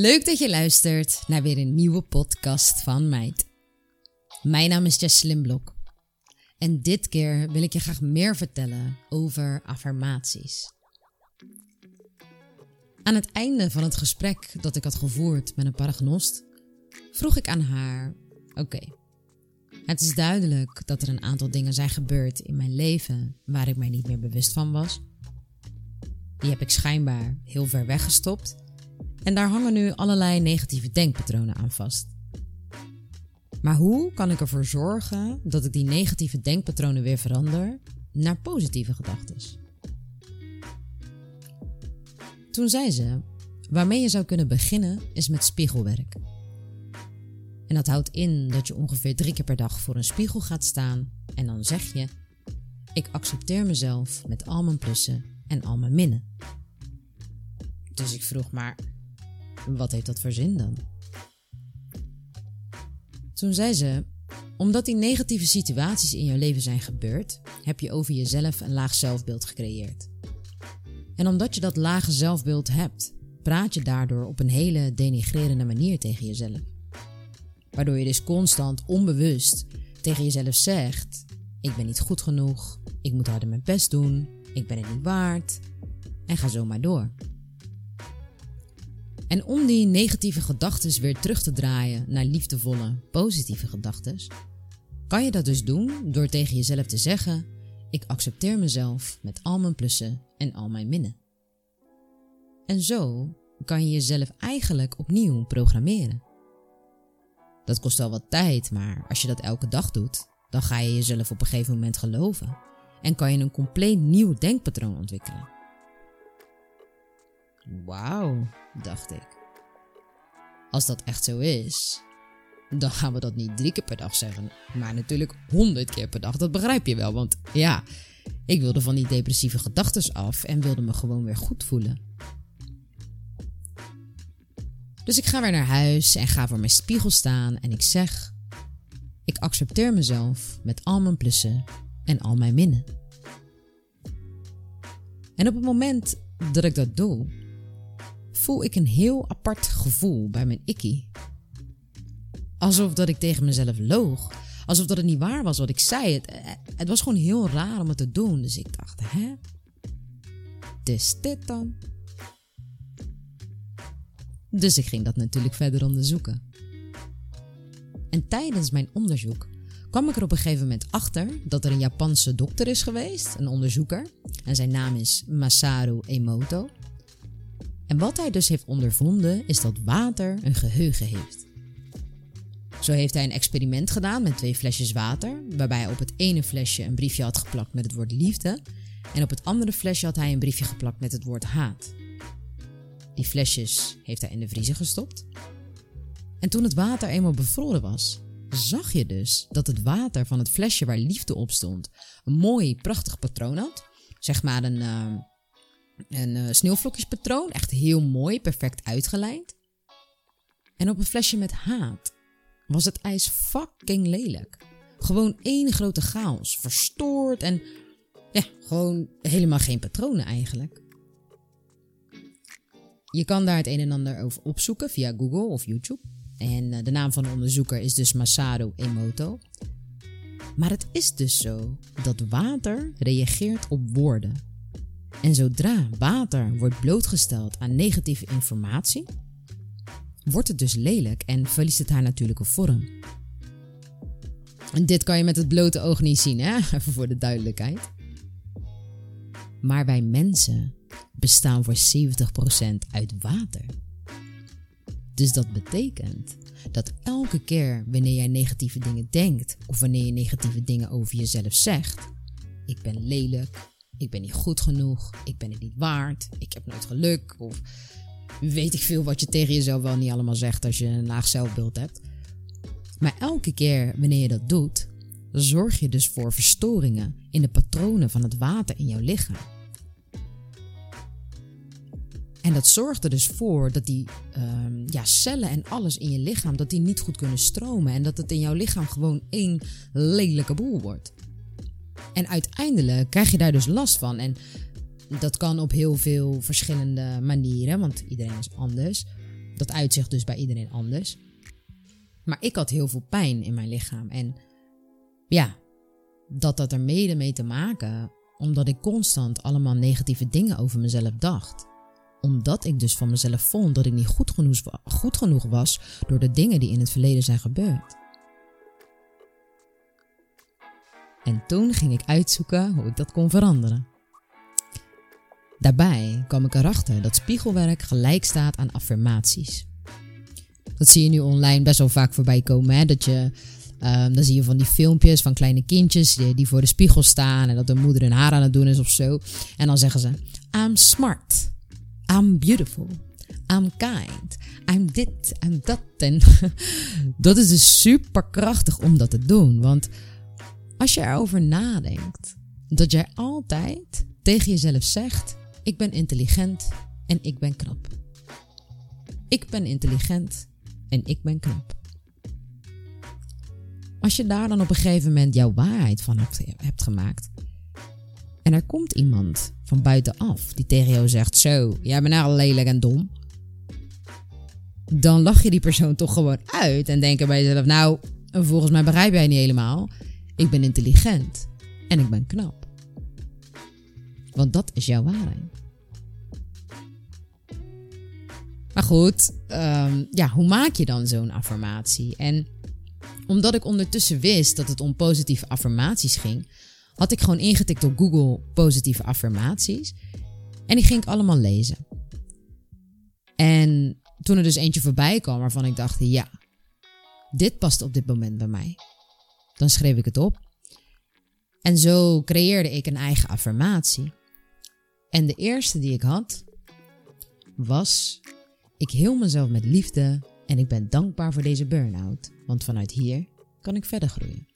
leuk dat je luistert naar weer een nieuwe podcast van Meid. Mijn naam is Jesselyn Blok en dit keer wil ik je graag meer vertellen over affirmaties. Aan het einde van het gesprek dat ik had gevoerd met een paragnost, vroeg ik aan haar: Oké, het is duidelijk dat er een aantal dingen zijn gebeurd in mijn leven waar ik mij niet meer bewust van was. Die heb ik schijnbaar heel ver weggestopt en daar hangen nu allerlei negatieve denkpatronen aan vast. Maar hoe kan ik ervoor zorgen dat ik die negatieve denkpatronen weer verander naar positieve gedachten? Toen zei ze: Waarmee je zou kunnen beginnen is met spiegelwerk. En dat houdt in dat je ongeveer drie keer per dag voor een spiegel gaat staan en dan zeg je: Ik accepteer mezelf met al mijn plussen en al mijn minnen. Dus ik vroeg maar: wat heeft dat voor zin dan? Toen zei ze: Omdat die negatieve situaties in jouw leven zijn gebeurd, heb je over jezelf een laag zelfbeeld gecreëerd. En omdat je dat lage zelfbeeld hebt, praat je daardoor op een hele denigrerende manier tegen jezelf. Waardoor je dus constant onbewust tegen jezelf zegt: Ik ben niet goed genoeg, ik moet harder mijn best doen, ik ben het niet waard. En ga zo maar door. En om die negatieve gedachten weer terug te draaien naar liefdevolle, positieve gedachten, kan je dat dus doen door tegen jezelf te zeggen: Ik accepteer mezelf met al mijn plussen en al mijn minnen. En zo kan je jezelf eigenlijk opnieuw programmeren. Dat kost wel wat tijd, maar als je dat elke dag doet, dan ga je jezelf op een gegeven moment geloven en kan je een compleet nieuw denkpatroon ontwikkelen. Wauw, dacht ik. Als dat echt zo is, dan gaan we dat niet drie keer per dag zeggen, maar natuurlijk honderd keer per dag. Dat begrijp je wel, want ja, ik wilde van die depressieve gedachten af en wilde me gewoon weer goed voelen. Dus ik ga weer naar huis en ga voor mijn spiegel staan en ik zeg: Ik accepteer mezelf met al mijn plussen en al mijn minnen. En op het moment dat ik dat doe, voel ik een heel apart gevoel bij mijn ikkie. Alsof dat ik tegen mezelf loog. Alsof dat het niet waar was wat ik zei. Het, het was gewoon heel raar om het te doen. Dus ik dacht, hè? Dus dit dan? Dus ik ging dat natuurlijk verder onderzoeken. En tijdens mijn onderzoek kwam ik er op een gegeven moment achter dat er een Japanse dokter is geweest, een onderzoeker. En zijn naam is Masaru Emoto. En wat hij dus heeft ondervonden is dat water een geheugen heeft. Zo heeft hij een experiment gedaan met twee flesjes water, waarbij hij op het ene flesje een briefje had geplakt met het woord liefde en op het andere flesje had hij een briefje geplakt met het woord haat. Die flesjes heeft hij in de vriezer gestopt. En toen het water eenmaal bevroren was, zag je dus dat het water van het flesje waar liefde op stond een mooi, prachtig patroon had. Zeg maar een, uh, een uh, sneeuwvlokjespatroon. Echt heel mooi, perfect uitgelijnd. En op een flesje met haat was het ijs fucking lelijk. Gewoon één grote chaos. Verstoord en ja, gewoon helemaal geen patronen eigenlijk. Je kan daar het een en ander over opzoeken via Google of YouTube. En eh, de naam van de onderzoeker is dus Masaru Emoto. Maar het is dus zo dat water reageert op woorden. En zodra water wordt blootgesteld aan negatieve informatie, wordt het dus lelijk en verliest het haar natuurlijke vorm. En dit kan je met het blote oog niet zien, hè? Even voor de duidelijkheid. Maar wij mensen bestaan voor 70% uit water. Dus dat betekent dat elke keer wanneer jij negatieve dingen denkt of wanneer je negatieve dingen over jezelf zegt, ik ben lelijk, ik ben niet goed genoeg, ik ben het niet waard, ik heb nooit geluk of weet ik veel wat je tegen jezelf wel niet allemaal zegt als je een laag zelfbeeld hebt. Maar elke keer wanneer je dat doet, zorg je dus voor verstoringen in de patronen van het water in jouw lichaam. En dat zorgt er dus voor dat die um, ja, cellen en alles in je lichaam, dat die niet goed kunnen stromen. En dat het in jouw lichaam gewoon één lelijke boel wordt. En uiteindelijk krijg je daar dus last van. En dat kan op heel veel verschillende manieren, want iedereen is anders. dat uitzicht dus bij iedereen anders. Maar ik had heel veel pijn in mijn lichaam. En ja, dat had er mede mee te maken omdat ik constant allemaal negatieve dingen over mezelf dacht. Omdat ik dus van mezelf vond dat ik niet goed genoeg, goed genoeg was door de dingen die in het verleden zijn gebeurd. En toen ging ik uitzoeken hoe ik dat kon veranderen. Daarbij kwam ik erachter dat spiegelwerk gelijk staat aan affirmaties. Dat zie je nu online best wel vaak voorbij komen. Hè? Dat je, um, dan zie je van die filmpjes van kleine kindjes die, die, voor de spiegel staan en dat de moeder hun haar aan het doen is of zo. En dan zeggen ze: I'm smart. I'm beautiful. I'm kind. I'm dit, I'm dat. En dat is dus super krachtig om dat te doen. Want als je erover nadenkt, dat jij altijd tegen jezelf zegt: Ik ben intelligent en ik ben knap. Ik ben intelligent en ik ben knap. Als je daar dan op een gegeven moment jouw waarheid van hebt, gemaakt. En er komt iemand van buitenaf die tegen jou zegt: Zo, jij bent nou lelijk en dom. Dan lach je die persoon toch gewoon uit en denk bij jezelf: Nou, volgens mij begrijp jij niet helemaal. Ik ben intelligent en ik ben knap. Want dat is jouw waarheid. Maar goed, ehm, ja, hoe maak je dan zo'n affirmatie? En omdat ik ondertussen wist dat het om positieve affirmaties ging, had ik gewoon ingetikt op Google positieve affirmaties. En die ging ik allemaal lezen. En toen er dus eentje voorbij kwam waarvan ik dacht, ja, dit past op dit moment bij mij. Dan schreef ik het op. En zo creëerde ik een eigen affirmatie. En de eerste die ik had was: Ik heel mezelf met liefde en ik ben dankbaar voor deze burn-out, want vanuit hier kan ik verder groeien.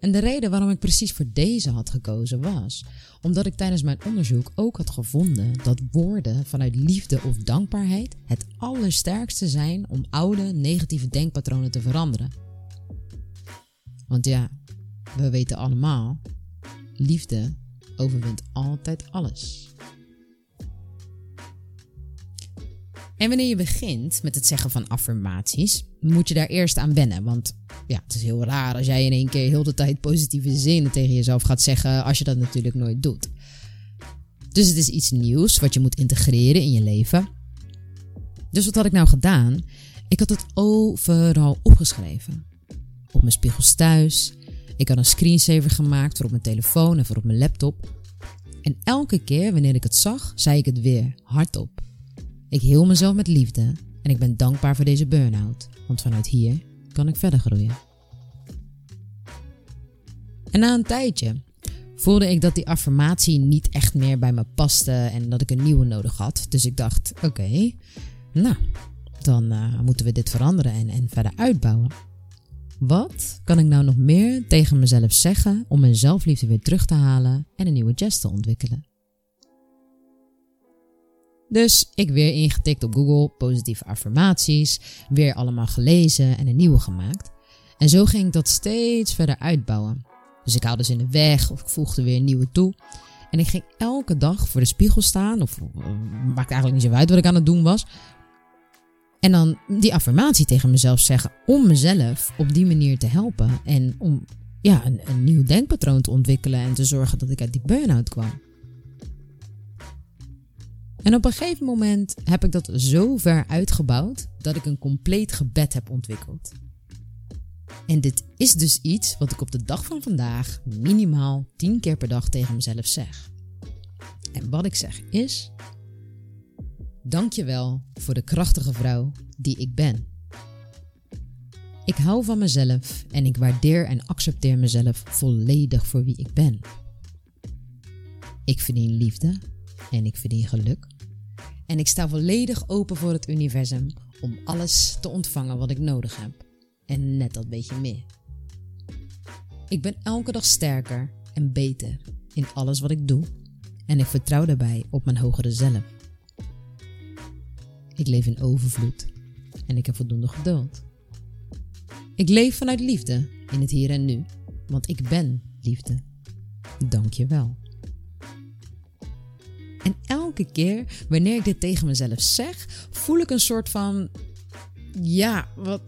En de reden waarom ik precies voor deze had gekozen was omdat ik tijdens mijn onderzoek ook had gevonden dat woorden vanuit liefde of dankbaarheid het allersterkste zijn om oude negatieve denkpatronen te veranderen. Want ja, we weten allemaal, liefde overwint altijd alles. En wanneer je begint met het zeggen van affirmaties, moet je daar eerst aan wennen. Want ja, het is heel raar als jij in één keer heel de tijd positieve zinnen tegen jezelf gaat zeggen, als je dat natuurlijk nooit doet. Dus het is iets nieuws wat je moet integreren in je leven. Dus wat had ik nou gedaan? Ik had het overal opgeschreven. Op mijn spiegels thuis. Ik had een screensaver gemaakt voor op mijn telefoon en voor op mijn laptop. En elke keer wanneer ik het zag, zei ik het weer hardop. Ik heel mezelf met liefde en ik ben dankbaar voor deze burn-out, want vanuit hier kan ik verder groeien. En na een tijdje voelde ik dat die affirmatie niet echt meer bij me paste en dat ik een nieuwe nodig had. Dus ik dacht: oké, nou, dan uh, moeten we dit veranderen en, en verder uitbouwen. Wat kan ik nou nog meer tegen mezelf zeggen om mijn zelfliefde weer terug te halen en een nieuwe jazz te ontwikkelen? Dus ik weer ingetikt op Google, positieve affirmaties, weer allemaal gelezen en een nieuwe gemaakt. En zo ging ik dat steeds verder uitbouwen. Dus ik haalde ze in de weg of ik voegde weer een nieuwe toe. En ik ging elke dag voor de spiegel staan, of uh, maakt eigenlijk niet zo uit wat ik aan het doen was. En dan die affirmatie tegen mezelf zeggen om mezelf op die manier te helpen. En om ja, een, een nieuw denkpatroon te ontwikkelen en te zorgen dat ik uit die burn-out kwam. En op een gegeven moment heb ik dat zo ver uitgebouwd dat ik een compleet gebed heb ontwikkeld. En dit is dus iets wat ik op de dag van vandaag minimaal 10 keer per dag tegen mezelf zeg. En wat ik zeg is: Dankjewel voor de krachtige vrouw die ik ben. Ik hou van mezelf en ik waardeer en accepteer mezelf volledig voor wie ik ben. Ik verdien liefde en ik verdien geluk. En ik sta volledig open voor het universum om alles te ontvangen wat ik nodig heb. En net dat beetje meer. Ik ben elke dag sterker en beter in alles wat ik doe. En ik vertrouw daarbij op mijn hogere zelf. Ik leef in overvloed en ik heb voldoende geduld. Ik leef vanuit liefde in het hier en nu, want ik ben liefde. Dank je wel. En elke keer wanneer ik dit tegen mezelf zeg, voel ik een soort van. Ja, wat.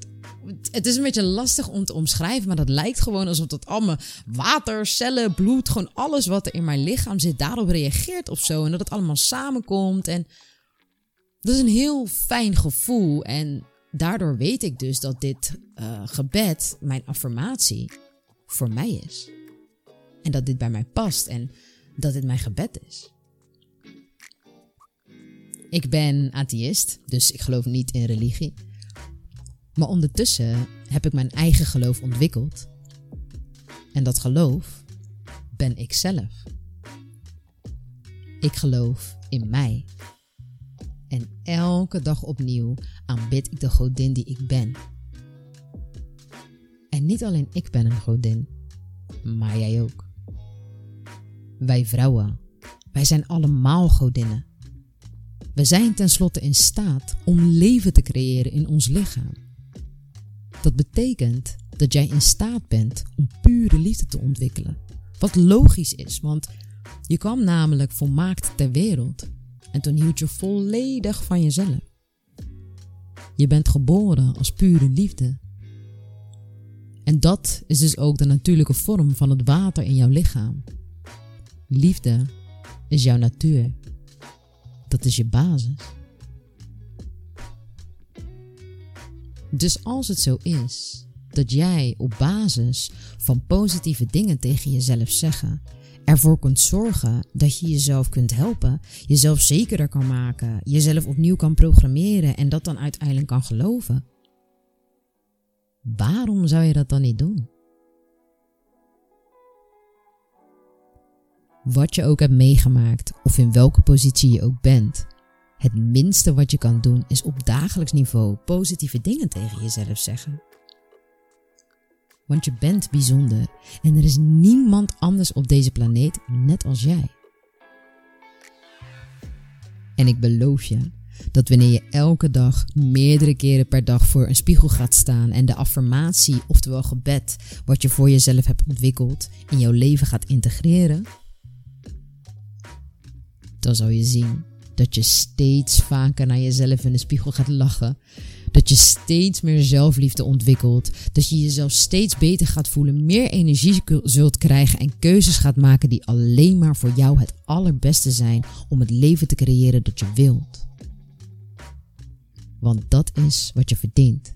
Het is een beetje lastig om te omschrijven, maar dat lijkt gewoon alsof dat allemaal water, cellen, bloed, gewoon alles wat er in mijn lichaam zit, daarop reageert of zo. En dat het allemaal samenkomt. En dat is een heel fijn gevoel. En daardoor weet ik dus dat dit uh, gebed, mijn affirmatie, voor mij is. En dat dit bij mij past en dat dit mijn gebed is. Ik ben atheïst, dus ik geloof niet in religie. Maar ondertussen heb ik mijn eigen geloof ontwikkeld. En dat geloof ben ik zelf. Ik geloof in mij. En elke dag opnieuw aanbid ik de godin die ik ben. En niet alleen ik ben een godin, maar jij ook. Wij vrouwen, wij zijn allemaal godinnen. We zijn tenslotte in staat om leven te creëren in ons lichaam. Dat betekent dat jij in staat bent om pure liefde te ontwikkelen. Wat logisch is, want je kwam namelijk volmaakt ter wereld en toen hield je volledig van jezelf. Je bent geboren als pure liefde. En dat is dus ook de natuurlijke vorm van het water in jouw lichaam. Liefde is jouw natuur. Dat is je basis. Dus als het zo is dat jij op basis van positieve dingen tegen jezelf zeggen ervoor kunt zorgen dat je jezelf kunt helpen, jezelf zekerder kan maken, jezelf opnieuw kan programmeren en dat dan uiteindelijk kan geloven. Waarom zou je dat dan niet doen? Wat je ook hebt meegemaakt of in welke positie je ook bent, het minste wat je kan doen is op dagelijks niveau positieve dingen tegen jezelf zeggen. Want je bent bijzonder en er is niemand anders op deze planeet net als jij. En ik beloof je dat wanneer je elke dag meerdere keren per dag voor een spiegel gaat staan en de affirmatie, oftewel gebed, wat je voor jezelf hebt ontwikkeld, in jouw leven gaat integreren, dan zal je zien dat je steeds vaker naar jezelf in de spiegel gaat lachen. Dat je steeds meer zelfliefde ontwikkelt. Dat je jezelf steeds beter gaat voelen, meer energie zult krijgen en keuzes gaat maken die alleen maar voor jou het allerbeste zijn om het leven te creëren dat je wilt. Want dat is wat je verdient.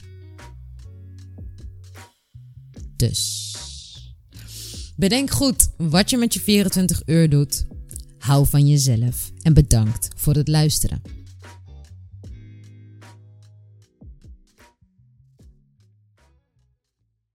Dus. Bedenk goed wat je met je 24 uur doet. Hou van jezelf en bedankt voor het luisteren.